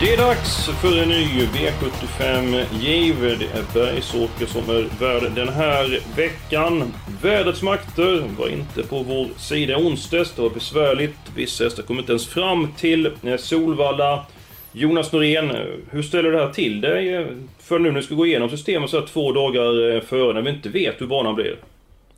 Det är dags för en ny V75-giv. Det är Bergsåker som är värd den här veckan. Vädrets makter var inte på vår sida onsdags. Det var besvärligt. Vissa hästar kom inte ens fram till eh, Solvalla. Jonas Norén, hur ställer du det här till dig för nu när du ska gå igenom systemet så här två dagar eh, före när vi inte vet hur banan blir?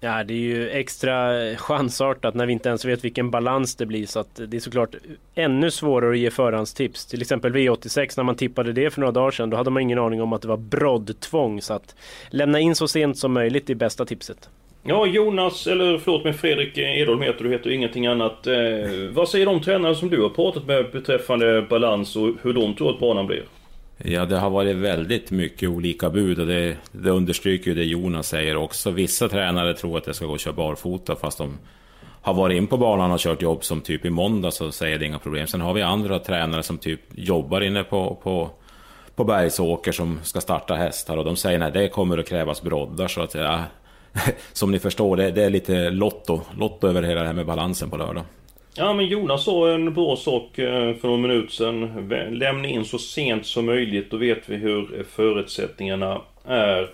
Ja, det är ju extra chansartat när vi inte ens vet vilken balans det blir så att det är såklart ännu svårare att ge förhandstips. Till exempel V86 när man tippade det för några dagar sedan, då hade man ingen aning om att det var broddtvång. Så att lämna in så sent som möjligt är bästa tipset. Ja, Jonas, eller förlåt mig Fredrik Edholm heter du, heter ingenting annat. Eh, vad säger de tränare som du har pratat med beträffande balans och hur de tror att banan blir? Ja, det har varit väldigt mycket olika bud och det, det understryker ju det Jonas säger också. Vissa tränare tror att det ska gå att köra barfota fast de har varit in på banan och kört jobb som typ i måndag så säger det inga problem. Sen har vi andra tränare som typ jobbar inne på, på, på Bergsåker som ska starta hästar och de säger nej det kommer att krävas broddar så att ja, som ni förstår det, det är lite lotto, lotto över hela det här med balansen på lördag. Ja men Jonas sa en bra sak eh, för någon minut sedan. Lämna in så sent som möjligt, då vet vi hur eh, förutsättningarna är.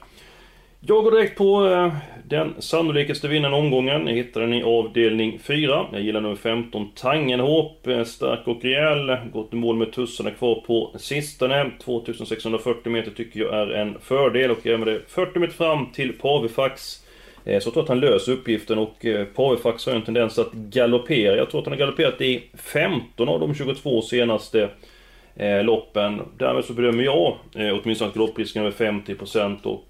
Jag går direkt på eh, den sannolikaste vinnaren omgången. Jag hittar den i avdelning 4. Jag gillar nummer 15, Tangenhop. Stark och rejäl. Gått i mål med tussarna kvar på sistone. 2640 meter tycker jag är en fördel och är med det 40 meter fram till Pavifax. Eh, så jag tror att han löser uppgiften och eh, Pavifax har en tendens att galoppera. Jag tror att han har galopperat i 15 av de 22 senaste eh, loppen. Därmed så bedömer jag eh, åtminstone att galopprisken är över 50% och...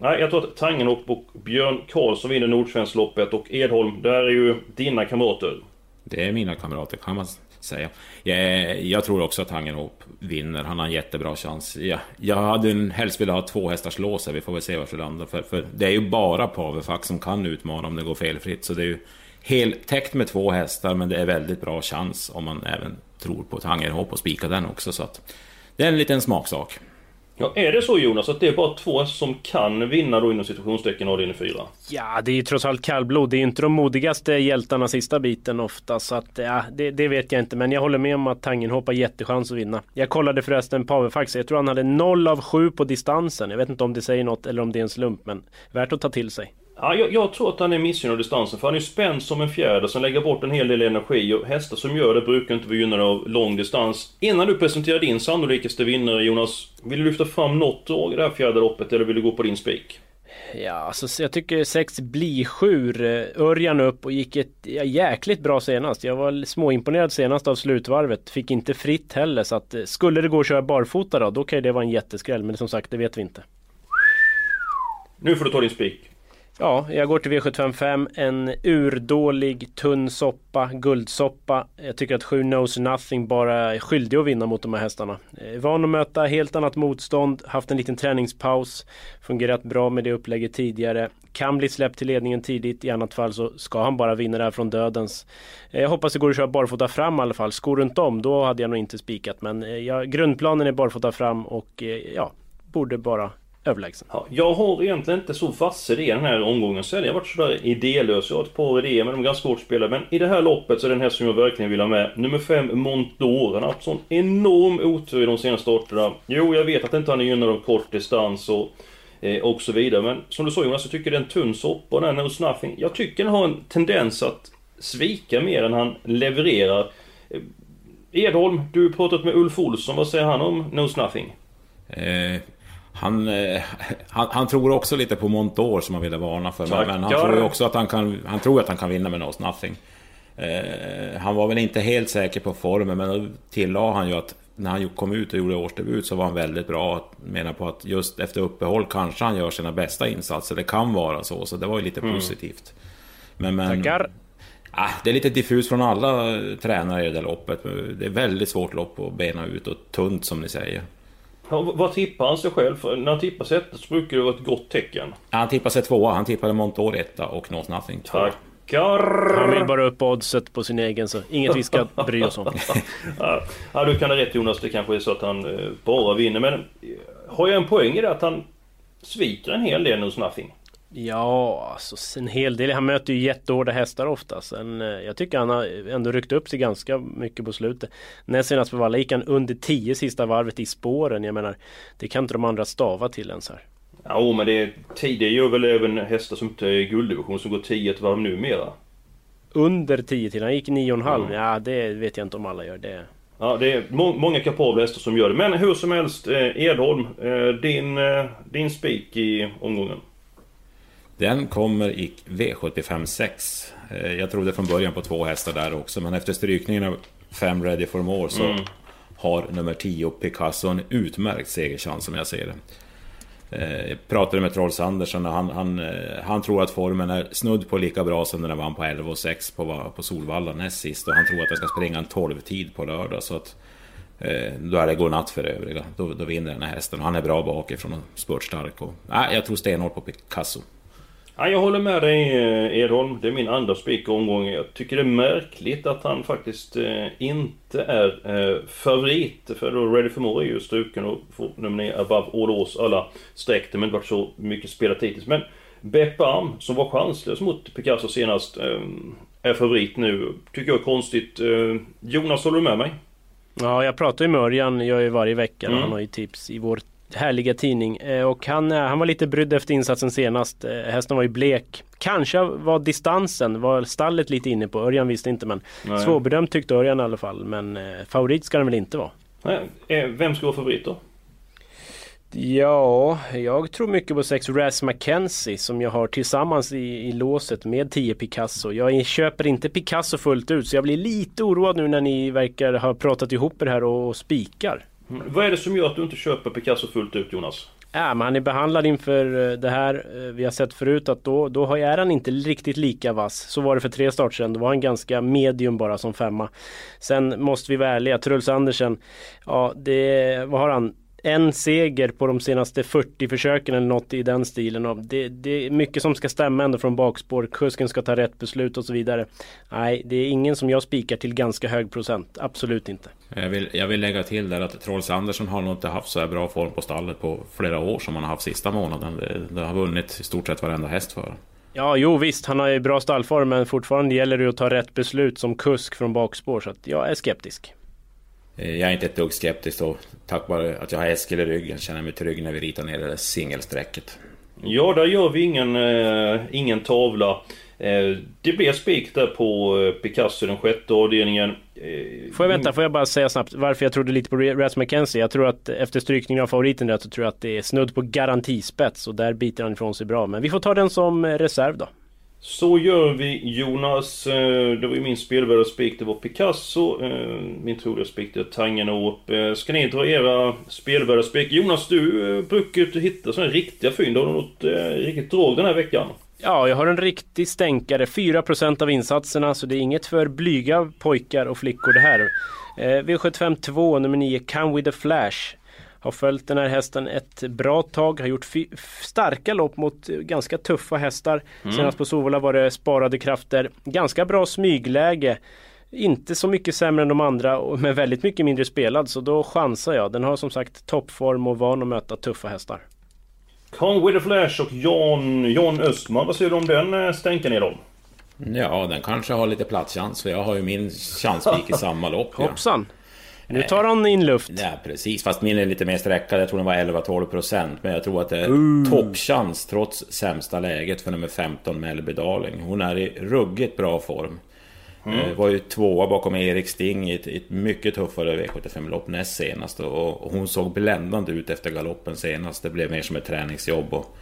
Nej, jag tror att Tangenhop och Björn Karlsson vinner Nordsvenskloppet och Edholm, där är ju dina kamrater. Det är mina kamrater kan man säga. Jag, jag tror också att Tangenhop vinner. Han har en jättebra chans. Jag, jag hade helst velat ha två hästars lås Vi får väl se var det landar. För, för det är ju bara Pavefax som kan utmana om det går felfritt. Så det är ju heltäckt med två hästar. Men det är väldigt bra chans om man även tror på Tangerhop och spika den också. Så att det är en liten smaksak. Ja, är det så Jonas att det är bara två som kan vinna då inom situationstecken avdelning 4? Ja, det är ju trots allt kallblod. Det är inte de modigaste hjältarna sista biten ofta. Så att, ja, det, det, vet jag inte. Men jag håller med om att Tangenhop har jättechans att vinna. Jag kollade förresten Pavefax. Jag tror han hade 0 av 7 på distansen. Jag vet inte om det säger något eller om det är en slump. Men värt att ta till sig. Ja, jag, jag, tror att han är missgynnad av distansen, för han är spänd som en fjäder som lägger bort en hel del energi och hästar som gör det brukar inte vara gynnade av lång distans. Innan du presenterar din sannolikaste vinnare Jonas, vill du lyfta fram något drag i det här fjärde loppet eller vill du gå på din spik? Ja, alltså jag tycker 6 Blisjur, eh, Örjan upp och gick ett ja, jäkligt bra senast. Jag var småimponerad senast av slutvarvet. Fick inte fritt heller så att eh, skulle det gå att köra barfota då, då kan det vara en jätteskräll. Men som sagt, det vet vi inte. Nu får du ta din spik. Ja, jag går till V755. En urdålig, tunn soppa, guldsoppa. Jag tycker att 7 knows nothing bara är skyldig att vinna mot de här hästarna. Eh, van att möta helt annat motstånd, haft en liten träningspaus, fungerat bra med det upplägget tidigare. Kan bli släppt till ledningen tidigt, i annat fall så ska han bara vinna det här från dödens. Eh, jag hoppas det går att köra barfota fram i alla fall. Skor runt om, då hade jag nog inte spikat. Men eh, ja, grundplanen är barfota fram och ja, borde bara överlägsen. Ja, jag har egentligen inte så vass idé den här omgången sen. Jag har varit sådär idélös. Jag har ett par idéer men de är ganska svårt att spela. Men i det här loppet så är det den här som jag verkligen vill ha med. Nummer 5 Montdor. Han har haft sån enorm otur i de senaste starterna. Jo, jag vet att inte han är gynnad av kort distans och, eh, och så vidare. Men som du sa Jonas, jag tycker det är en tunn soppa och den här No Nothing. Jag tycker den har en tendens att svika mer än han levererar. Eh, Edholm, du har pratat med Ulf Olsson. Vad säger han om No Nothing? Eh, han, eh, han, han, tror också lite på Montour som han ville varna för. Tack. Men han tror också att han kan, han tror att han kan vinna med Nose Nothing. Eh, han var väl inte helt säker på formen men då tillade han ju att när han kom ut och gjorde årsdebut så var han väldigt bra. Menar på att just efter uppehåll kanske han gör sina bästa insatser. Det kan vara så, så det var ju lite mm. positivt. Men, men, Tackar! Ah, det är lite diffust från alla tränare i det loppet. Det är väldigt svårt lopp att bena ut och tunt som ni säger. Vad tippar han sig själv? För när han tippar sig så brukar det vara ett gott tecken. Han tippar sig tvåa. Han tippade Montour etta och Knows Nothing tvåa. Tackar! Han vill bara upp oddset på sin egen så inget vi ska bry oss om. ja, du kan ha rätt Jonas. Det kanske är så att han eh, bara vinner. Men eh, har jag en poäng i det att han sviker en hel del Knows Nothing? Ja, alltså en hel del. Han möter ju jättehårda hästar ofta. Sen, eh, jag tycker han har ändå ryckt upp sig ganska mycket på slutet. Näst senast på Valla gick han under 10 sista varvet i spåren. Jag menar, det kan inte de andra stava till ens här. Ja, men det, det gör väl även hästar som inte är gulddivision som går 10 ett varv numera? Under 10 till. Han gick 9,5. Mm. Ja, det vet jag inte om alla gör. Det... Ja, det är må många kapabla hästar som gör det. Men hur som helst, eh, Edholm, eh, din, eh, din spik i omgången? Den kommer i V75 6. Eh, jag trodde från början på två hästar där också, men efter strykningen av 5 Ready for More så mm. har nummer 10 Picasso en utmärkt segerchans som jag ser det. Eh, jag pratade med Trolls Andersson och han, han, eh, han tror att formen är snudd på lika bra som när den vann på 11 och 6 på, på Solvalla näst sist. Och han tror att jag ska springa en 12-tid på lördag. Så att, då är det godnatt för övriga. Då, då vinner den här hästen. Och han är bra bakifrån och spurtstark. Och, nej, jag tror stenhårt på Picasso. Ja, jag håller med dig eh, Edholm. Det är min andra spik omgång. Jag tycker det är märkligt att han faktiskt eh, inte är eh, favorit. För då Ready for More är ju struken och får nominera above all års alla streck. Det har inte varit så mycket spelat hittills. Men Beppe Am, som var chanslös mot Picasso senast, är favorit nu. Tycker jag är konstigt. Jonas, håller du med mig? Ja, jag pratar ju med Örjan, jag är varje vecka. Mm. Han har ju tips i vår härliga tidning. Eh, och han, eh, han var lite brydd efter insatsen senast. Eh, hästen var ju blek. Kanske var distansen, var stallet lite inne på. Örjan visste inte men Nej. svårbedömt tyckte Örjan i alla fall. Men favorit ska den väl inte vara. Nej. Vem ska vara favorit då? Ja, jag tror mycket på sex Raz McKenzie som jag har tillsammans i, i låset med 10 Picasso. Jag köper inte Picasso fullt ut så jag blir lite oroad nu när ni verkar ha pratat ihop er här och, och spikar. Mm. Vad är det som gör att du inte köper Picasso fullt ut Jonas? Ja, men han är behandlad inför eh, det här. Eh, vi har sett förut att då, då är han inte riktigt lika vass. Så var det för tre starter sedan. Då var han ganska medium bara som femma. Sen måste vi vara ärliga. Truls Andersen, ja det, vad har han? En seger på de senaste 40 försöken eller något i den stilen. Det, det är mycket som ska stämma ändå från bakspår. Kusken ska ta rätt beslut och så vidare. Nej, det är ingen som jag spikar till ganska hög procent. Absolut inte. Jag vill, jag vill lägga till där att Trolls Andersson har nog inte haft så här bra form på stallet på flera år som han har haft sista månaden. Det, det har vunnit i stort sett varenda häst för Ja, jo visst, han har ju bra stallform men fortfarande gäller det att ta rätt beslut som kusk från bakspår så att jag är skeptisk. Eh, jag är inte ett dugg skeptisk och tack vare att jag har Eskil i ryggen känner jag mig trygg när vi ritar ner det där singelsträcket. Ja, där gör vi ingen, äh, ingen tavla. Äh, det blev spik där på äh, Picasso den sjätte avdelningen. Får jag vänta, får jag bara säga snabbt varför jag trodde lite på Raz McKenzie. Jag tror att efter strykningen av favoriten där så tror jag att det är snudd på garantispets och där biter han ifrån sig bra. Men vi får ta den som reserv då. Så gör vi Jonas. Eh, det var ju min spelvärda spik, det var Picasso. Eh, min troliga spik, det är Tangenhop. Eh, ska ni dra era spelvärda spik? Jonas, du brukar ju hitta sådana riktiga fynd. Har du något riktigt drag den här veckan? Ja, jag har en riktig stänkare. 4% av insatserna, så det är inget för blyga pojkar och flickor det här. V752, nummer 9, Come with a Flash. Har följt den här hästen ett bra tag, har gjort starka lopp mot ganska tuffa hästar. Mm. Senast på Sovola var det sparade krafter. Ganska bra smygläge. Inte så mycket sämre än de andra men väldigt mycket mindre spelad så då chansar jag. Den har som sagt toppform och van att möta tuffa hästar. Con with a Flash och Jan, Jan Östman, vad säger du om den eh, stänken idag? Ja, den kanske har lite platschans för jag har ju min chanspik i samma lopp. Hoppsan! Nu tar han in luft. Ja, precis. Fast min är lite mer sträckad. Jag tror den var 11-12 procent. Men jag tror att det är uh. toppchans trots sämsta läget för nummer 15 Mellby Darling. Hon är i ruggigt bra form. Mm. Eh, var ju tvåa bakom Erik Sting i ett, ett mycket tuffare V75-lopp näst senast. Och, hon såg bländande ut efter galoppen senast. Det blev mer som ett träningsjobb. Och,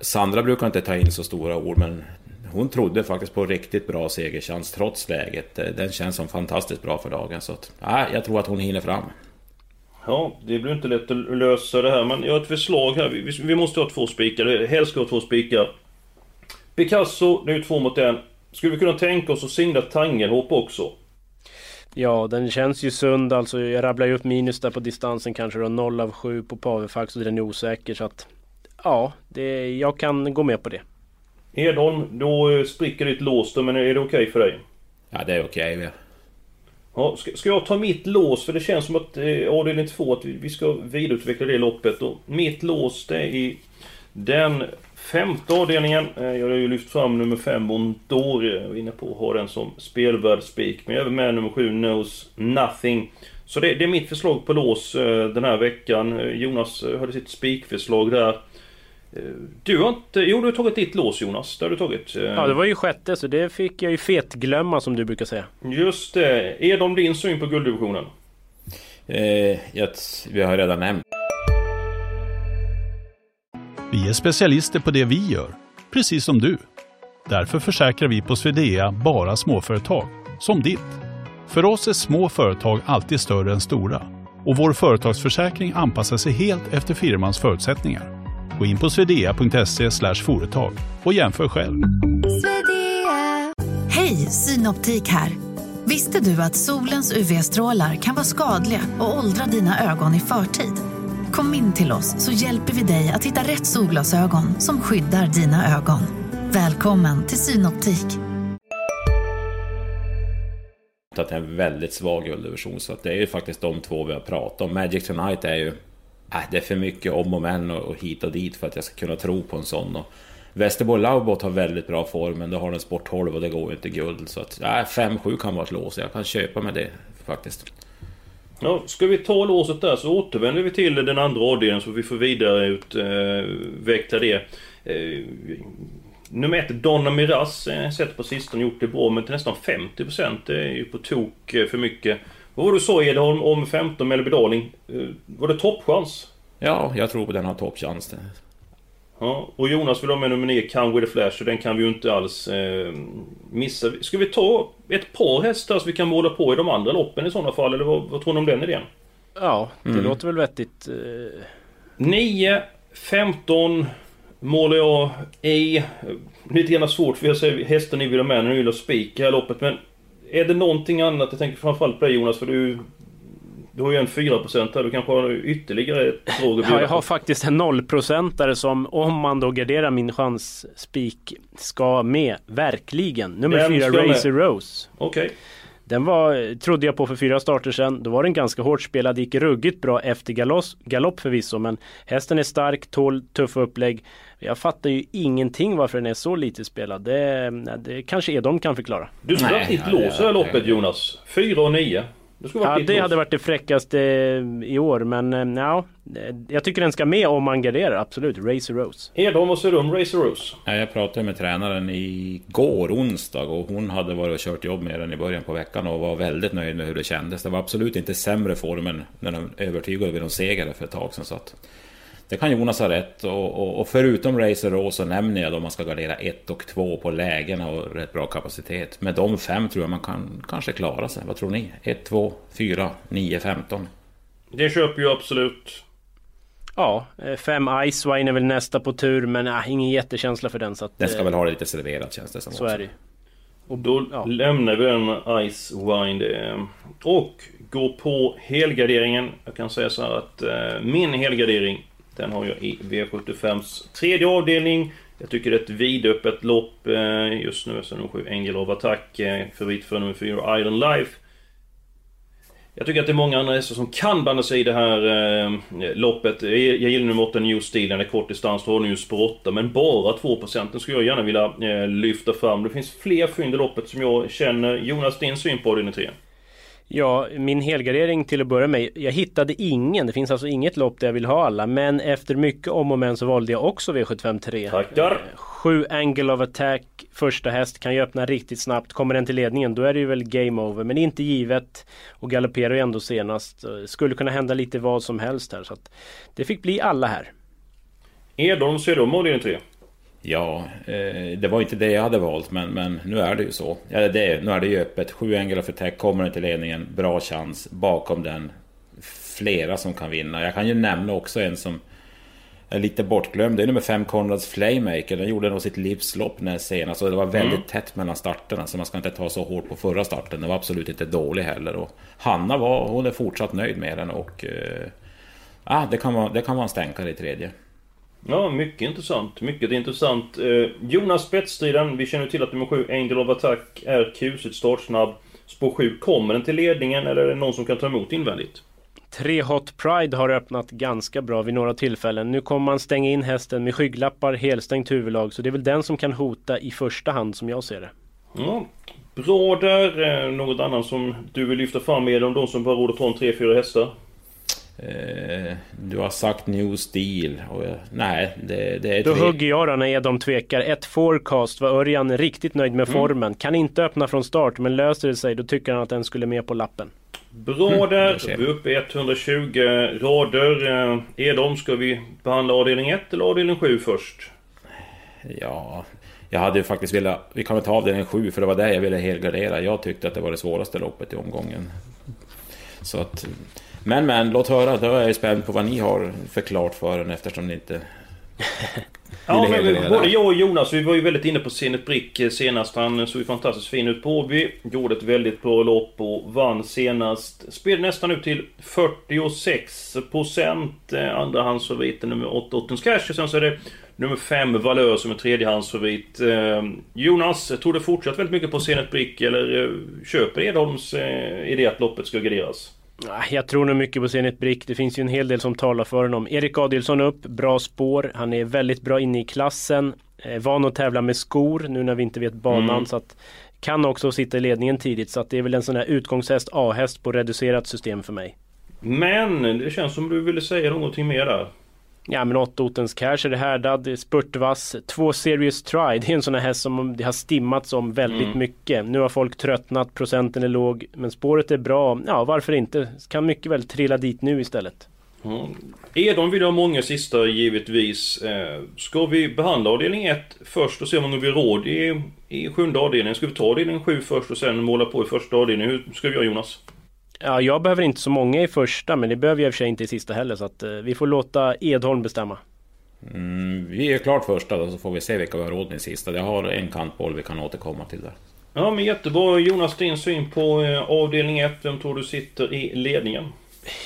Sandra brukar inte ta in så stora ord men hon trodde faktiskt på riktigt bra segerchans trots läget. Den känns som fantastiskt bra för dagen. Så att, ja, jag tror att hon hinner fram. Ja, det blir inte lätt att lösa det här, men jag har ett förslag här. Vi, vi måste ha två spikar, helst ska ha två spikar. Picasso, ju två mot en. Skulle vi kunna tänka oss att singla Tangenhop också? Ja, den känns ju sund alltså. Jag rabblar ju upp minus där på distansen kanske då. 0 av 7 på Pavefax och den är osäker så att... Ja, det, jag kan gå med på det. Edholm, då spricker ditt lås då, men är det okej okay för dig? Ja, det är okej. Okay. Ja, ska, ska, jag ta mitt lås? För det känns som att eh, avdelning 2, att vi, vi ska vidareutveckla det loppet. Och mitt lås det är i den femte avdelningen. Eh, jag har ju lyft fram nummer 5 Mondor. Jag är inne på att ha den som spelvärd spik. Men jag är även med nummer 7 Knows Nothing. Så det, det, är mitt förslag på lås eh, den här veckan. Eh, Jonas hade sitt spikförslag där. Du har inte... Jo, du har tagit ditt lås Jonas. Det har du tagit. Ja, det var ju sjätte så det fick jag ju fetglömma som du brukar säga. Just det. Är de din syn på gulddivisionen? Eh, jag, vi har redan nämnt. Vi är specialister på det vi gör, precis som du. Därför försäkrar vi på Swedea bara småföretag, som ditt. För oss är små företag alltid större än stora och vår företagsförsäkring anpassar sig helt efter firmans förutsättningar. Gå in på swedea.se företag och jämför själv. Hej, Synoptik här. Visste du att solens UV-strålar kan vara skadliga och åldra dina ögon i förtid? Kom in till oss så hjälper vi dig att hitta rätt solglasögon som skyddar dina ögon. Välkommen till Synoptik. Att det är en väldigt svag gulddivision så att det är ju faktiskt de två vi har pratat om. Magic Tonight är ju äh, det är för mycket om och men och, hit och dit för att jag ska kunna tro på en sån. Och Västerbo Laubot har väldigt bra form, men då har den sport 12 och det går ju inte guld. Så att äh, 5-7 kan vara ett lås. Jag kan köpa med det faktiskt. Ja, ska vi ta låset där så återvänder vi till den andra avdelningen så vi får vidareutveckla eh, det. Eh, nummer ett, Donna Miraz, eh, sett på sistone gjort det bra men till nästan 50% det är ju på tok eh, för mycket. Vad var det du sa Edholm om 15 Mellby Darling? Var det toppchans? Ja, jag tror på den har toppchans. Ja, och Jonas vill ha med nummer 9, Come With A Flash, och den kan vi ju inte alls eh, missa. Ska vi ta ett par hästar så vi kan måla på i de andra loppen i sådana fall, eller vad, vad tror ni om den idén? Ja, det mm. låter väl vettigt. 9, 15 målar jag i. Lite grann svårt för jag säger hästen ni vill ha med när ni vill ha spik i här loppet, men är det någonting annat? Jag tänker framförallt på dig Jonas, för du du har ju en 4% här, du kanske har ytterligare ett drag Ja, jag har faktiskt en 0% som om man då garderar min chans spik ska med. Verkligen! Nummer 4 Racer Rose. Okej. Okay. Den var, trodde jag på för fyra starter sedan. Då var den ganska hårt spelad, gick ruggigt bra efter galoss, galopp förvisso. Men hästen är stark, tål tuffa upplägg. Jag fattar ju ingenting varför den är så lite spelad. Det, det kanske är de kan förklara. Du skulle ha ditt lås här loppet Jonas. 4 och 9. Det ja, det hade varit det fräckaste i år men eh, ja, jag tycker den ska med om man garderar, absolut. Racer Rose. Edholm, vad säger du om Racer Rose? Ja, jag pratade med tränaren igår onsdag och hon hade varit och kört jobb med den i början på veckan och var väldigt nöjd med hur det kändes. Det var absolut inte sämre form än när de övertygade vid de segrade för ett tag sedan. Så att det kan Jonas ha rätt och, och, och förutom Racer Rose så nämner jag då man ska gardera 1 och 2 på lägena och rätt bra kapacitet. Med de fem tror jag man kan kanske klara sig. Vad tror ni? 1, 2, 4, 9, 15? Det köper jag absolut. Ja, eh, fem Icewine är väl nästa på tur men äh, ingen jättekänsla för den så att, Den ska väl ha det lite serverat känns det som Så också. är det Och då ja. lämnar vi den Icewine och går på helgarderingen. Jag kan säga så här att eh, min helgardering den har jag i V75s tredje avdelning. Jag tycker det är ett vidöppet lopp eh, just nu. Så nummer 7 Angel of Attack. Eh, favorit för nummer 4 Iron Life. Jag tycker att det är många andra hästar som kan blanda sig i det här eh, loppet. Jag, jag gillar nummer 8 New Steel, den är kort distans, då har den ju spår 8. Men bara 2% den skulle jag gärna vilja eh, lyfta fram. Det finns fler fynd i loppet som jag känner. Jonas, din syn på avdelning 3? Ja, min helgardering till att börja med. Jag hittade ingen. Det finns alltså inget lopp där jag vill ha alla. Men efter mycket om och men så valde jag också V753. Tackar! 7 Angle of Attack, första häst, kan ju öppna riktigt snabbt. Kommer den till ledningen då är det ju väl game over. Men inte givet. Och galopperar ju ändå senast. Skulle kunna hända lite vad som helst här. Så att det fick bli alla här. Edholm, om avdelning 3? Ja, eh, det var inte det jag hade valt, men, men nu är det ju så. Ja, det, nu är det ju öppet. Sju Angela för Tech kommer inte ledningen, bra chans. Bakom den flera som kan vinna. Jag kan ju nämna också en som är lite bortglömd. Det är nummer 5 Conrads Flaymaker. Den gjorde nog sitt livslopp näst senast och det var väldigt mm. tätt mellan starterna. Så man ska inte ta så hårt på förra starten. Den var absolut inte dålig heller. Och Hanna var, hon är fortsatt nöjd med den och... Eh, ah, det, kan vara, det kan vara en stänkare i tredje. Ja, mycket intressant. Mycket intressant. Eh, Jonas spetsstriden. Vi känner till att nummer 7, Angel of Attack, är kusligt startsnabb. Spår 7, kommer den till ledningen eller är det någon som kan ta emot invändigt? Tre Hot Pride har öppnat ganska bra vid några tillfällen. Nu kommer man stänga in hästen med skygglappar, helstängt huvudlag. Så det är väl den som kan hota i första hand som jag ser det. Ja, bra där. Eh, något annat som du vill lyfta fram med om de som bara råder ta en 3-4 hästar? Eh, du har sagt New Steel och jag, nej, det, det är... Då hugger jag då när Edom tvekar. Ett forecast var Örjan riktigt nöjd med mm. formen. Kan inte öppna från start, men löser det sig då tycker han att den skulle med på lappen. Bra mm, där! Vi är uppe i 120 rader. Eh, Edom, ska vi behandla avdelning 1 eller avdelning 7 först? Ja, jag hade ju faktiskt velat... Vi kan väl ta avdelning 7 för det var det jag ville helgardera. Jag tyckte att det var det svåraste loppet i omgången. Så att... Men men, låt höra. Då är jag spänd på vad ni har förklarat för den eftersom ni inte... ja, men både jag och Jonas, vi var ju väldigt inne på Zenit Brick eh, senast. Han såg ju fantastiskt fin ut på Åby. Gjorde ett väldigt bra lopp och vann senast. Spelade nästan ut till 46 procent. Eh, Andrahandsfavoriten nummer 8, Ottens Cash. Och sen så är det nummer 5, Valör, som är tredjehandsfavorit. Eh, Jonas, tror du fortsatt väldigt mycket på Zenit Brick eller köper Edholms idé att loppet ska garderas? Jag tror nog mycket på Zenit Brick. Det finns ju en hel del som talar för honom. Erik Adielsson upp, bra spår. Han är väldigt bra inne i klassen. Eh, van att tävla med skor nu när vi inte vet banan. Mm. Så att, kan också sitta i ledningen tidigt. Så att det är väl en sån här utgångshäst, A-häst på reducerat system för mig. Men det känns som du ville säga någonting mer där. Ja men 8 Otens Cash är det härdad, spurtvass. Två Serious Try, det är en sån här häst som det har stimmats om väldigt mm. mycket. Nu har folk tröttnat, procenten är låg. Men spåret är bra, ja varför inte? Kan mycket väl trilla dit nu istället. Mm. Edon vill ha många sista givetvis. Eh, ska vi behandla avdelning 1 först och se om vi råd i, i sjunde avdelningen? Ska vi ta avdelning 7 först och sen måla på i första avdelningen? Hur ska vi göra Jonas? Ja, jag behöver inte så många i första men det behöver jag i och för sig inte i sista heller så att eh, vi får låta Edholm bestämma. Mm, vi är klart första då så får vi se vilka vi har råd med i sista. Jag har en kantboll vi kan återkomma till där. Ja men jättebra Jonas, din syn på eh, avdelning 1. Vem tror du sitter i ledningen?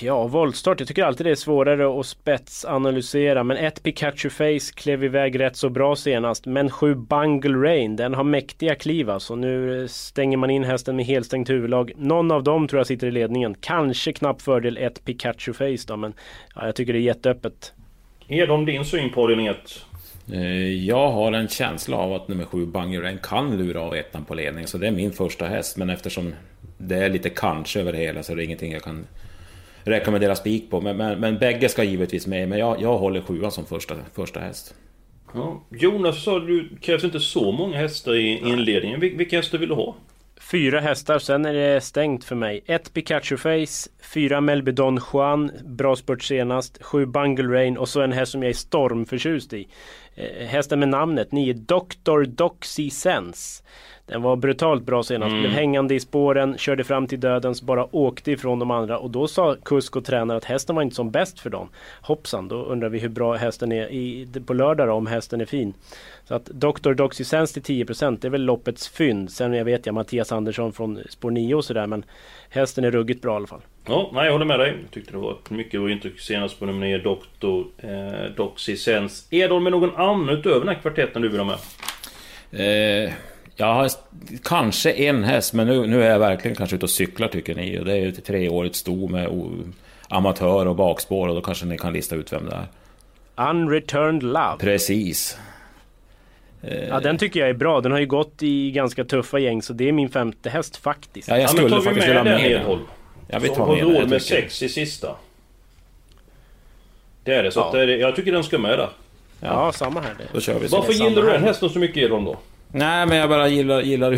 Ja, voltstart. Jag tycker alltid det är svårare att spetsanalysera. Men ett Pikachu Face klev iväg rätt så bra senast. Men sju Bungle Rain, den har mäktiga kliv alltså. Nu stänger man in hästen med helstängt huvudlag. Någon av dem tror jag sitter i ledningen. Kanske knapp fördel ett Pikachu Face då, men ja, jag tycker det är jätteöppet. Är de din syn på avdelning 1? Eh, jag har en känsla av att nummer sju Bungle Rain kan lura av ettan på ledning. Så det är min första häst. Men eftersom det är lite kanske över det hela så är det ingenting jag kan rekommendera spik på. Men, men, men bägge ska givetvis med. Men jag, jag håller sjuan som första, första häst. Ja. Jonas sa du krävs inte så många hästar i inledningen. Vil vilka hästar vill du ha? Fyra hästar, sen är det stängt för mig. Ett Pikachu Face, fyra Melby Don Juan, bra spurt senast, sju Bungle Rain och så en häst som jag är stormförtjust i. Eh, hästen med namnet, nio Dr. Doxy Sense. Den var brutalt bra senast, mm. blev hängande i spåren, körde fram till dödens, bara åkte ifrån de andra och då sa kusk och tränare att hästen var inte som bäst för dem. Hoppsan, då undrar vi hur bra hästen är i, på lördag då, om hästen är fin. Så att Dr. Doxysense till 10% det är väl loppets fynd. Sen jag vet jag Mattias Andersson från spår 9 och sådär men hästen är ruggigt bra i alla fall. Ja, nej, jag håller med dig. Jag tyckte det var mycket bra intryck senast på nummer 9 Dr. Eh, Doxysense. Är de med någon annan utöver den här kvartetten du vill ha med? Eh... Jag har kanske en häst, men nu, nu är jag verkligen kanske ute och cyklar tycker ni. Och det är ju ett treårigt sto med amatör och bakspår och då kanske ni kan lista ut vem det är. Unreturned Love. Precis. Ja den tycker jag är bra. Den har ju gått i ganska tuffa gäng så det är min femte häst faktiskt. Ja, jag skulle ja, men tar vi med den Edholm? Ja, vi tar så har med med sex i sista. Det är det. Så ja. att, jag tycker den ska med där. Ja, ja samma här. Då kör vi. Varför gillar du den hästen så mycket Edholm då? Nej, men jag bara gillar, gillar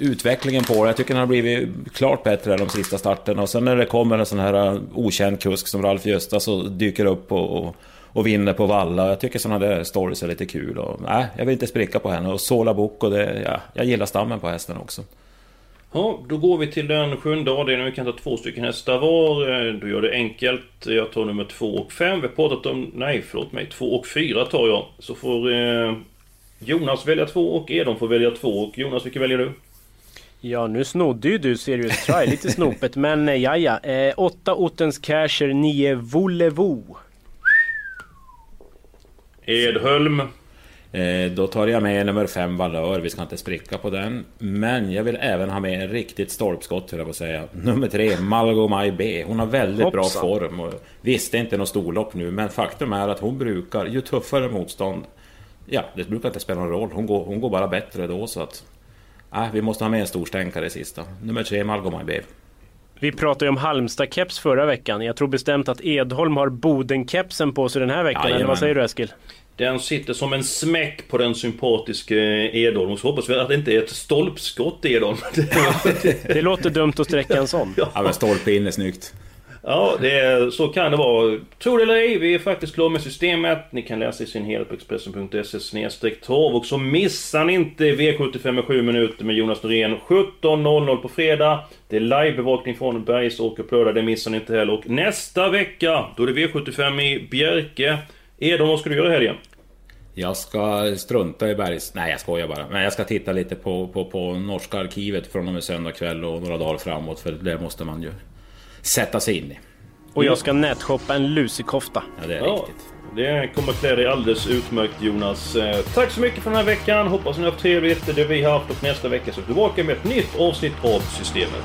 utvecklingen på det. Jag tycker den har blivit klart bättre de sista starterna. Och sen när det kommer en sån här uh, okänd kusk som Ralf Gösta så dyker upp och, och, och vinner på valla. Jag tycker såna där stories är lite kul. Och, nej, jag vill inte spricka på henne. Och Sola Boko, det, ja, jag gillar stammen på hästen också. Ja, då går vi till den sjunde avdelningen. Vi kan ta två stycken hästar var. Eh, du gör det enkelt. Jag tar nummer två och fem. Vi har pratat om... Nej, förlåt mig. Två och fyra tar jag. Så får eh, Jonas välja två och Edon får välja två. Och Jonas, vilken väljer du? Ja, nu snodde ju du Serious Try, lite snopet. Men eh, ja, ja. Eh, åtta Ottens Casher, nio Volevo. Edholm. Eh, då tar jag med nummer fem Valör, vi ska inte spricka på den. Men jag vill även ha med en riktigt stolpskott höll jag på att säga. Nummer tre, Malgo Mai B. Hon har väldigt Hoppsan. bra form. Och visst, det är inte något storlopp nu, men faktum är att hon brukar, ju tuffare motstånd, ja, det brukar inte spela någon roll. Hon går, hon går bara bättre då så att... Äh, vi måste ha med en storstänkare i sista. Nummer tre, Malgo Mai B. Vi pratade ju om Halmstad-keps förra veckan. Jag tror bestämt att Edholm har Boden-kepsen på sig den här veckan. Eller vad säger du Eskil? Den sitter som en smäck på den sympatiske Edholm. Och så hoppas vi att det inte är ett stolpskott Edholm. Det låter dumt att sträcka en sån. Ja, men stolpe in är snyggt. Ja, det är, så kan det vara. Tro det eller ej, vi är faktiskt klara med systemet. Ni kan läsa i sin helhet på Expressen.se torv Och så missar ni inte V75 med 7 minuter med Jonas Norén 17.00 på fredag. Det är livebevakning från Bergsåker på lördag, det missar ni inte heller. Och nästa vecka, då är det V75 i Bjerke. Edon, vad ska du göra i helgen? Jag ska strunta i Bergs... Nej, jag skojar bara. Men jag ska titta lite på, på, på norska arkivet från och med söndag kväll och några dagar framåt. För det måste man ju sätta sig in i. Och jag ska nätshoppa en lusekofta. Ja, det är Ja, riktigt. det kommer klä dig alldeles utmärkt Jonas. Eh, Tack så mycket för den här veckan. Hoppas ni har haft trevligt. Det vi har haft och nästa vecka så är vi tillbaka med ett nytt avsnitt av Systemet.